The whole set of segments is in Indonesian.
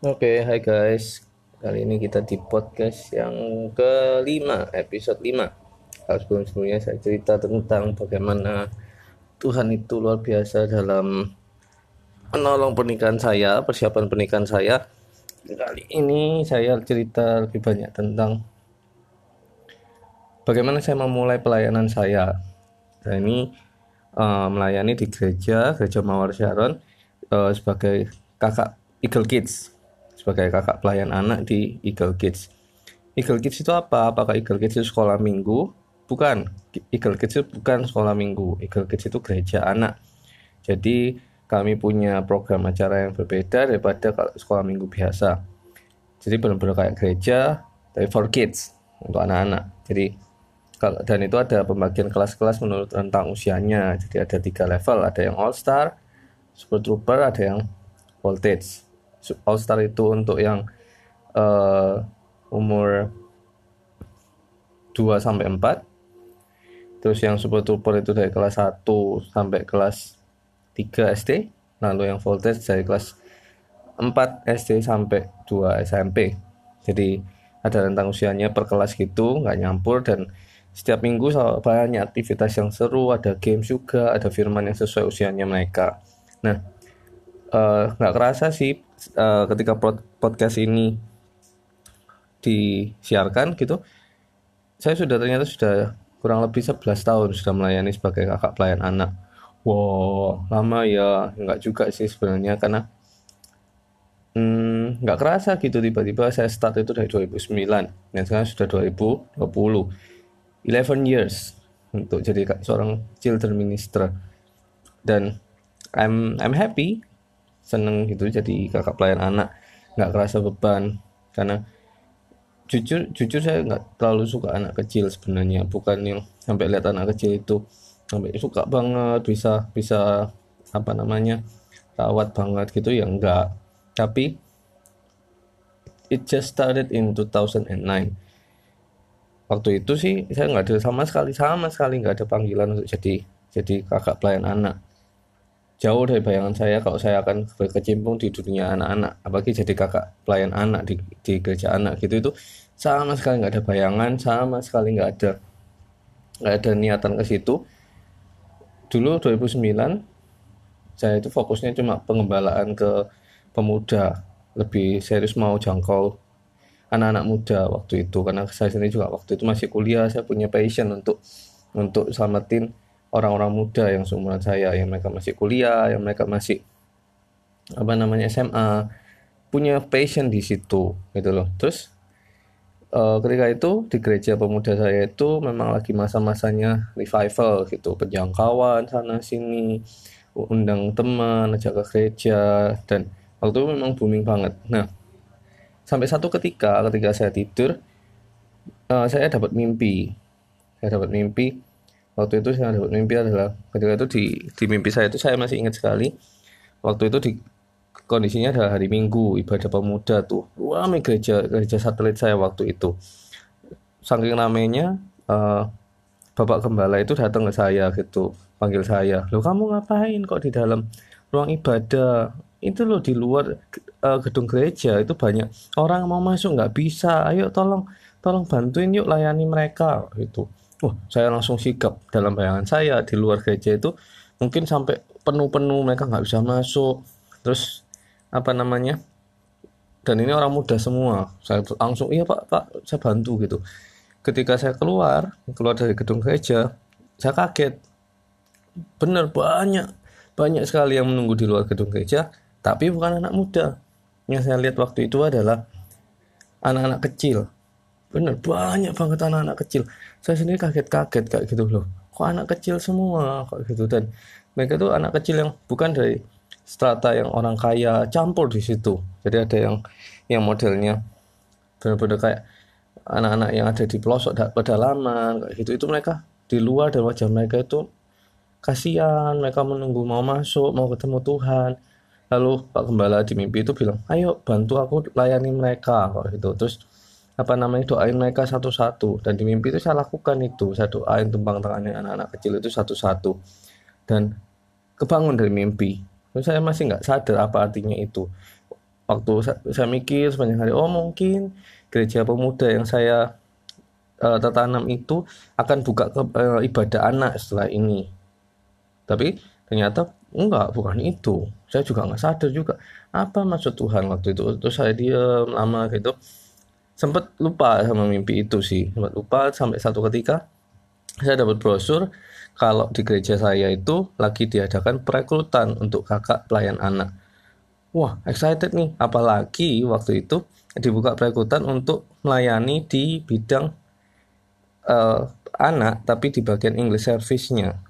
Oke, hai guys. Kali ini kita di podcast yang kelima, episode 5. Kalau sebelum-sebelumnya saya cerita tentang bagaimana Tuhan itu luar biasa dalam menolong pernikahan saya, persiapan pernikahan saya. Kali ini saya cerita lebih banyak tentang bagaimana saya memulai pelayanan saya. Saya ini uh, melayani di gereja, gereja Mawar Sharon uh, sebagai kakak Eagle Kids sebagai kakak pelayan anak di Eagle Kids. Eagle Kids itu apa? Apakah Eagle Kids itu sekolah minggu? Bukan. Eagle Kids itu bukan sekolah minggu. Eagle Kids itu gereja anak. Jadi kami punya program acara yang berbeda daripada sekolah minggu biasa. Jadi benar-benar kayak gereja tapi for kids untuk anak-anak. Jadi dan itu ada pembagian kelas-kelas menurut rentang usianya. Jadi ada tiga level, ada yang All Star, Super Trooper, ada yang Voltage. All Star itu untuk yang uh, umur 2 sampai 4. Terus yang Super Trooper itu dari kelas 1 sampai kelas 3 SD. Lalu yang Voltage dari kelas 4 SD sampai 2 SMP. Jadi ada rentang usianya per kelas gitu, nggak nyampur dan setiap minggu banyak aktivitas yang seru, ada games juga, ada firman yang sesuai usianya mereka. Nah, eh, nggak uh, kerasa sih uh, ketika podcast ini disiarkan gitu saya sudah ternyata sudah kurang lebih 11 tahun sudah melayani sebagai kakak pelayan anak. Wow lama ya nggak juga sih sebenarnya karena hmm, nggak kerasa gitu tiba-tiba saya start itu dari 2009 dan sekarang sudah 2020 11 years untuk jadi seorang children minister. Dan I'm I'm happy seneng gitu jadi kakak pelayan anak nggak kerasa beban. Karena jujur jujur saya nggak terlalu suka anak kecil sebenarnya. Bukan yang sampai lihat anak kecil itu sampai suka banget bisa bisa apa namanya rawat banget gitu ya enggak tapi it just started in 2009 waktu itu sih saya nggak ada sama sekali sama sekali nggak ada panggilan untuk jadi jadi kakak pelayan anak jauh dari bayangan saya kalau saya akan berkecimpung di dunia anak-anak apalagi jadi kakak pelayan anak di, di gereja anak gitu itu sama sekali nggak ada bayangan sama sekali nggak ada nggak ada niatan ke situ. Dulu 2009 saya itu fokusnya cuma pengembalaan ke pemuda lebih serius mau jangkau anak-anak muda waktu itu karena saya sendiri juga waktu itu masih kuliah saya punya passion untuk untuk selamatin orang-orang muda yang seumuran saya yang mereka masih kuliah yang mereka masih apa namanya SMA punya passion di situ gitu loh. Terus uh, ketika itu di gereja pemuda saya itu memang lagi masa-masanya revival gitu. Penjangkauan sana sini undang teman ajak ke gereja dan waktu itu memang booming banget. Nah sampai satu ketika ketika saya tidur uh, saya dapat mimpi. Saya dapat mimpi waktu itu saya dapat mimpi adalah ketika itu di di mimpi saya itu saya masih ingat sekali. Waktu itu di kondisinya adalah hari Minggu ibadah pemuda tuh. Ramai gereja gereja satelit saya waktu itu. Saking ramainya uh, bapak gembala itu datang ke saya gitu panggil saya. Lo kamu ngapain kok di dalam ruang ibadah? Itu loh di luar uh, gedung gereja. Itu banyak orang mau masuk nggak bisa. Ayo tolong tolong bantuin yuk layani mereka gitu Wah, saya langsung sikap dalam bayangan saya di luar gereja itu mungkin sampai penuh-penuh mereka nggak bisa masuk. Terus apa namanya? Dan ini orang muda semua. Saya langsung iya pak pak saya bantu gitu. Ketika saya keluar keluar dari gedung gereja, saya kaget. Bener banyak banyak sekali yang menunggu di luar gedung gereja, tapi bukan anak muda. Yang saya lihat waktu itu adalah anak-anak kecil bener banyak banget anak-anak kecil. Saya sendiri kaget-kaget kayak gitu loh. Kok anak kecil semua kok gitu. Dan mereka tuh anak kecil yang bukan dari strata yang orang kaya campur di situ. Jadi ada yang yang modelnya benar-benar kayak anak-anak yang ada di pelosok pedalaman kayak gitu. Itu mereka di luar dan wajah mereka itu kasihan. Mereka menunggu mau masuk mau ketemu Tuhan. Lalu Pak Gembala di mimpi itu bilang ayo bantu aku layani mereka kok gitu. Terus apa namanya doain mereka satu-satu. Dan di mimpi itu saya lakukan itu. Saya doain tumpang tangannya anak-anak kecil itu satu-satu. Dan kebangun dari mimpi. Terus saya masih nggak sadar apa artinya itu. Waktu saya, saya mikir sepanjang hari oh mungkin gereja pemuda yang saya uh, tertanam itu akan buka ke, uh, ibadah anak setelah ini. Tapi ternyata enggak bukan itu. Saya juga nggak sadar juga. Apa maksud Tuhan waktu itu? Terus saya diam lama gitu sempat lupa sama mimpi itu sih. Sempat lupa sampai satu ketika saya dapat brosur kalau di gereja saya itu lagi diadakan perekrutan untuk kakak pelayan anak. Wah excited nih. Apalagi waktu itu dibuka perekrutan untuk melayani di bidang uh, anak tapi di bagian English service-nya.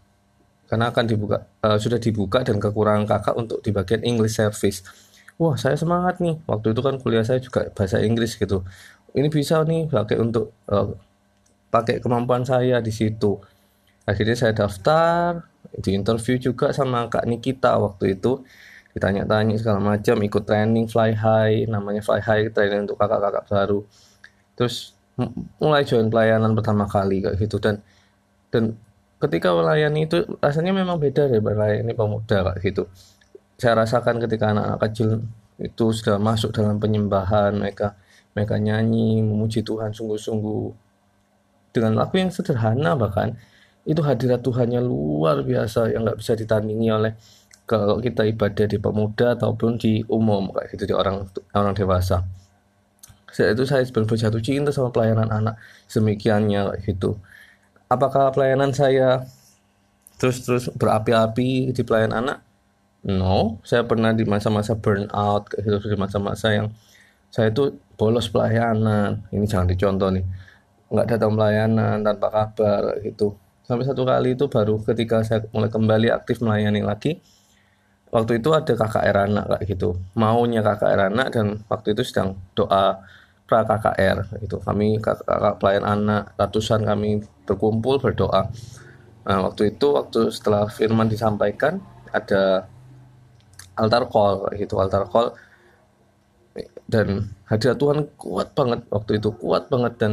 Karena akan dibuka uh, sudah dibuka dan kekurangan kakak untuk di bagian English service. Wah saya semangat nih. Waktu itu kan kuliah saya juga bahasa Inggris gitu ini bisa nih pakai untuk uh, pakai kemampuan saya di situ. Akhirnya saya daftar di interview juga sama kak Nikita waktu itu. Ditanya-tanya segala macam ikut training fly high namanya fly high training untuk kakak-kakak baru. Terus mulai join pelayanan pertama kali kayak gitu. Dan dan ketika melayani itu rasanya memang beda dari melayani pemuda kayak gitu. Saya rasakan ketika anak-anak kecil itu sudah masuk dalam penyembahan mereka mereka nyanyi memuji Tuhan sungguh-sungguh. Dengan lagu yang sederhana bahkan itu hadirat Tuhannya luar biasa yang nggak bisa ditandingi oleh kalau kita ibadah di pemuda ataupun di umum kayak gitu di orang orang dewasa. Saat itu saya benar-benar jatuh cinta sama pelayanan anak semikiannya kayak gitu. Apakah pelayanan saya terus-terus berapi-api di pelayanan anak? No saya pernah di masa-masa burnout kayak gitu di masa-masa yang saya itu bolos pelayanan. Ini jangan dicontoh nih. Nggak datang pelayanan tanpa kabar gitu. Sampai satu kali itu baru ketika saya mulai kembali aktif melayani lagi waktu itu ada KKR anak kayak gitu. Maunya KKR anak dan waktu itu sedang doa pra KKR itu kami kakak pelayan anak ratusan kami berkumpul berdoa. Nah waktu itu waktu setelah firman disampaikan ada altar call gitu. Altar call dan hadirat Tuhan kuat banget waktu itu kuat banget. Dan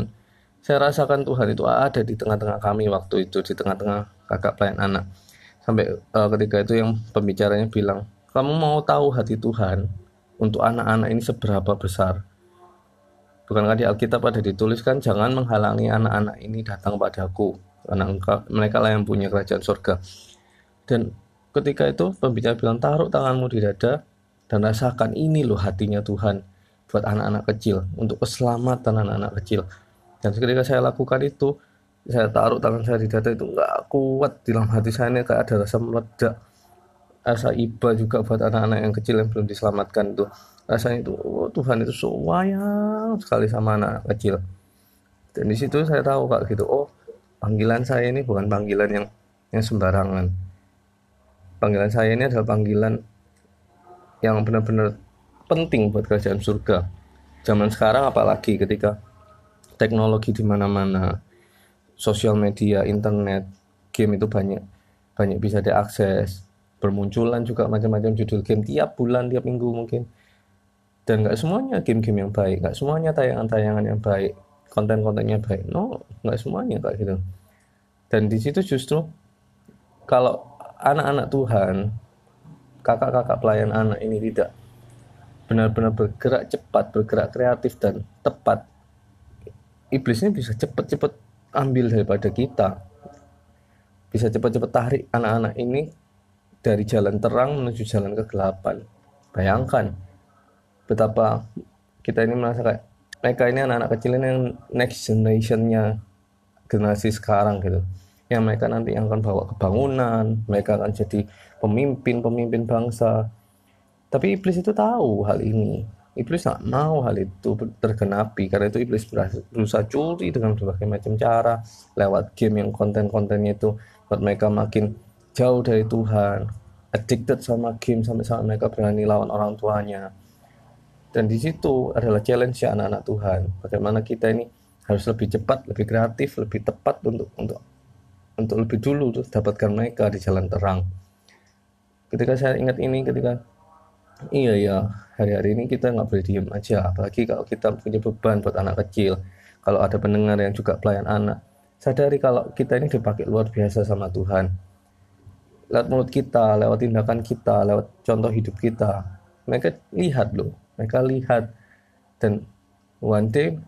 saya rasakan Tuhan itu ada di tengah-tengah kami waktu itu di tengah-tengah kakak pelayan anak. Sampai uh, ketika itu yang pembicaranya bilang kamu mau tahu hati Tuhan untuk anak-anak ini seberapa besar? Bukankah di Alkitab ada dituliskan jangan menghalangi anak-anak ini datang padaku karena engkau, mereka lah yang punya kerajaan surga. Dan ketika itu pembicara bilang taruh tanganmu di dada dan rasakan ini loh hatinya Tuhan buat anak-anak kecil untuk keselamatan anak-anak kecil. Dan ketika saya lakukan itu saya taruh tangan saya di dada itu nggak kuat di dalam hati saya ini kayak ada rasa meledak. Rasa iba juga buat anak-anak yang kecil yang belum diselamatkan itu. Rasanya itu oh, Tuhan itu sayang sekali sama anak, kecil. Dan di situ saya tahu kak gitu oh panggilan saya ini bukan panggilan yang yang sembarangan. Panggilan saya ini adalah panggilan yang benar-benar penting buat kerajaan surga zaman sekarang apalagi ketika teknologi di mana-mana sosial media, internet, game itu banyak banyak bisa diakses. Bermunculan juga macam-macam judul game tiap bulan, tiap minggu mungkin. Dan nggak semuanya game-game yang baik, nggak semuanya tayangan-tayangan yang baik, konten-kontennya baik. No, nggak semuanya kayak gitu. Dan di situ justru kalau anak-anak Tuhan, kakak-kakak pelayan anak ini tidak benar-benar bergerak cepat, bergerak kreatif dan tepat, iblisnya bisa cepat-cepat ambil daripada kita. Bisa cepat-cepat tarik anak-anak ini dari jalan terang menuju jalan kegelapan. Bayangkan betapa kita ini merasa kayak mereka ini anak-anak kecil ini yang next generationnya generasi sekarang gitu yang mereka nanti yang akan bawa kebangunan mereka akan jadi pemimpin-pemimpin bangsa tapi iblis itu tahu hal ini Iblis tak mau hal itu tergenapi karena itu iblis berusaha curi dengan berbagai macam cara lewat game yang konten-kontennya itu buat mereka makin jauh dari Tuhan, addicted sama game sampai-sampai mereka berani lawan orang tuanya. Dan di situ adalah challenge anak-anak Tuhan. Bagaimana kita ini harus lebih cepat, lebih kreatif, lebih tepat untuk untuk untuk lebih dulu dapatkan mereka di jalan terang. Ketika saya ingat ini, ketika iya ya hari-hari ini kita nggak boleh diem aja apalagi kalau kita punya beban buat anak kecil kalau ada pendengar yang juga pelayan anak. Sadari kalau kita ini dipakai luar biasa sama Tuhan. Lewat mulut kita lewat tindakan kita lewat contoh hidup kita mereka lihat loh mereka lihat. Dan one day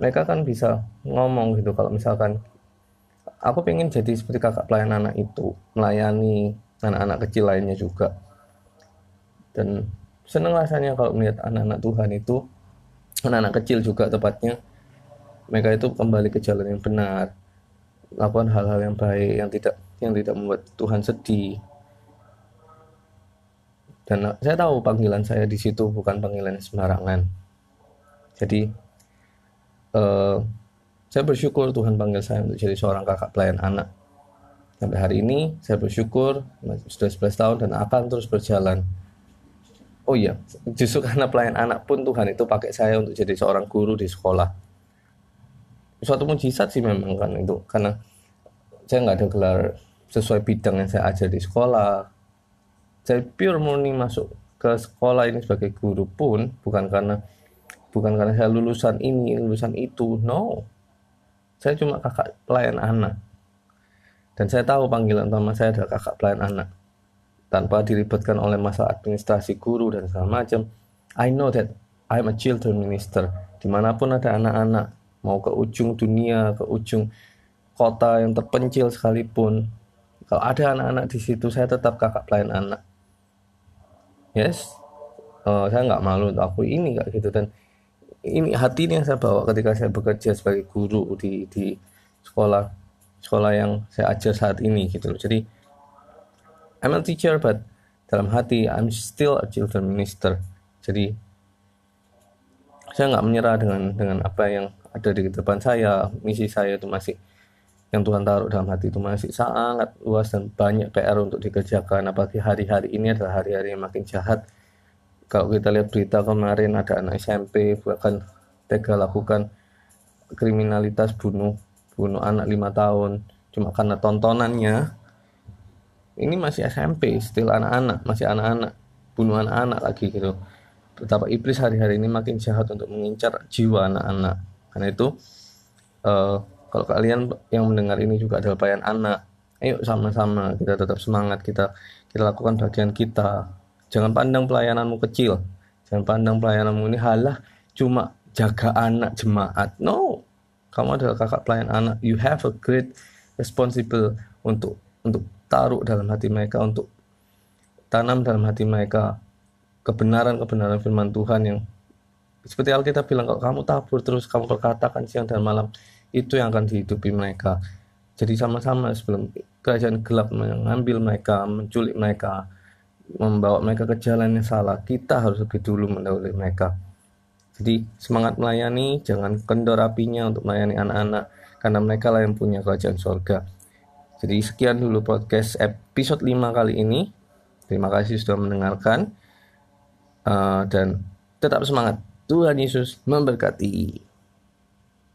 mereka kan bisa ngomong gitu kalau misalkan aku pengen jadi seperti kakak pelayan anak itu melayani anak-anak kecil lainnya juga. Dan seneng rasanya kalau melihat anak-anak Tuhan itu anak-anak kecil juga tepatnya mereka itu kembali ke jalan yang benar lakukan hal-hal yang baik yang tidak yang tidak membuat Tuhan sedih. Dan saya tahu panggilan saya di situ bukan panggilan sembarangan. Jadi eh, saya bersyukur Tuhan panggil saya untuk jadi seorang kakak pelayan anak. Sampai hari ini saya bersyukur sudah 11 tahun dan akan terus berjalan. Oh iya justru karena pelayan anak pun Tuhan itu pakai saya untuk jadi seorang guru di sekolah. Suatu mujizat sih memang kan itu karena saya nggak ada gelar sesuai bidang yang saya ajar di sekolah. Saya pure murni masuk ke sekolah ini sebagai guru pun bukan karena bukan karena saya lulusan ini lulusan itu no saya cuma kakak pelayan anak. Dan saya tahu panggilan utama saya adalah kakak pelayan anak. Tanpa dilibatkan oleh masalah administrasi guru dan segala macam I know that I'm a children minister. Di mana pun ada anak-anak mau ke ujung dunia ke ujung kota yang terpencil sekalipun kalau ada anak-anak di situ saya tetap kakak pelayan anak. Yes? Uh, saya nggak malu untuk aku ini kayak gitu. Dan ini hati ini yang saya bawa ketika saya bekerja sebagai guru di di sekolah sekolah yang saya ajar saat ini gitu loh. Jadi I'm a teacher but dalam hati I'm still a children minister. Jadi saya nggak menyerah dengan dengan apa yang ada di depan saya. Misi saya itu masih yang Tuhan taruh dalam hati itu masih sangat luas dan banyak PR untuk dikerjakan. Apalagi hari-hari ini adalah hari-hari yang makin jahat kalau kita lihat berita kemarin ada anak SMP bahkan tega lakukan kriminalitas bunuh bunuh anak lima tahun cuma karena tontonannya. Ini masih SMP still anak-anak masih anak-anak bunuh anak-anak lagi gitu. Betapa iblis hari-hari ini makin jahat untuk mengincar jiwa anak-anak. Karena itu uh, kalau kalian yang mendengar ini juga adalah pelayan anak ayo sama-sama kita tetap semangat kita kita lakukan bagian kita jangan pandang pelayananmu kecil. Jangan pandang pelayananmu ini halah cuma jaga anak jemaat. No. Kamu adalah kakak pelayan anak. You have a great responsible untuk untuk taruh dalam hati mereka untuk tanam dalam hati mereka kebenaran-kebenaran firman Tuhan yang seperti Alkitab bilang kalau kamu tabur terus kamu perkatakan siang dan malam itu yang akan dihidupi mereka. Jadi sama-sama sebelum kerajaan gelap mengambil mereka menculik mereka membawa mereka ke jalan yang salah. Kita harus lebih dulu mendahului mereka. Jadi semangat melayani jangan kendor apinya untuk melayani anak-anak karena mereka lah yang punya kerajaan surga jadi sekian dulu podcast episode 5 kali ini. Terima kasih sudah mendengarkan. Uh, dan tetap semangat. Tuhan Yesus memberkati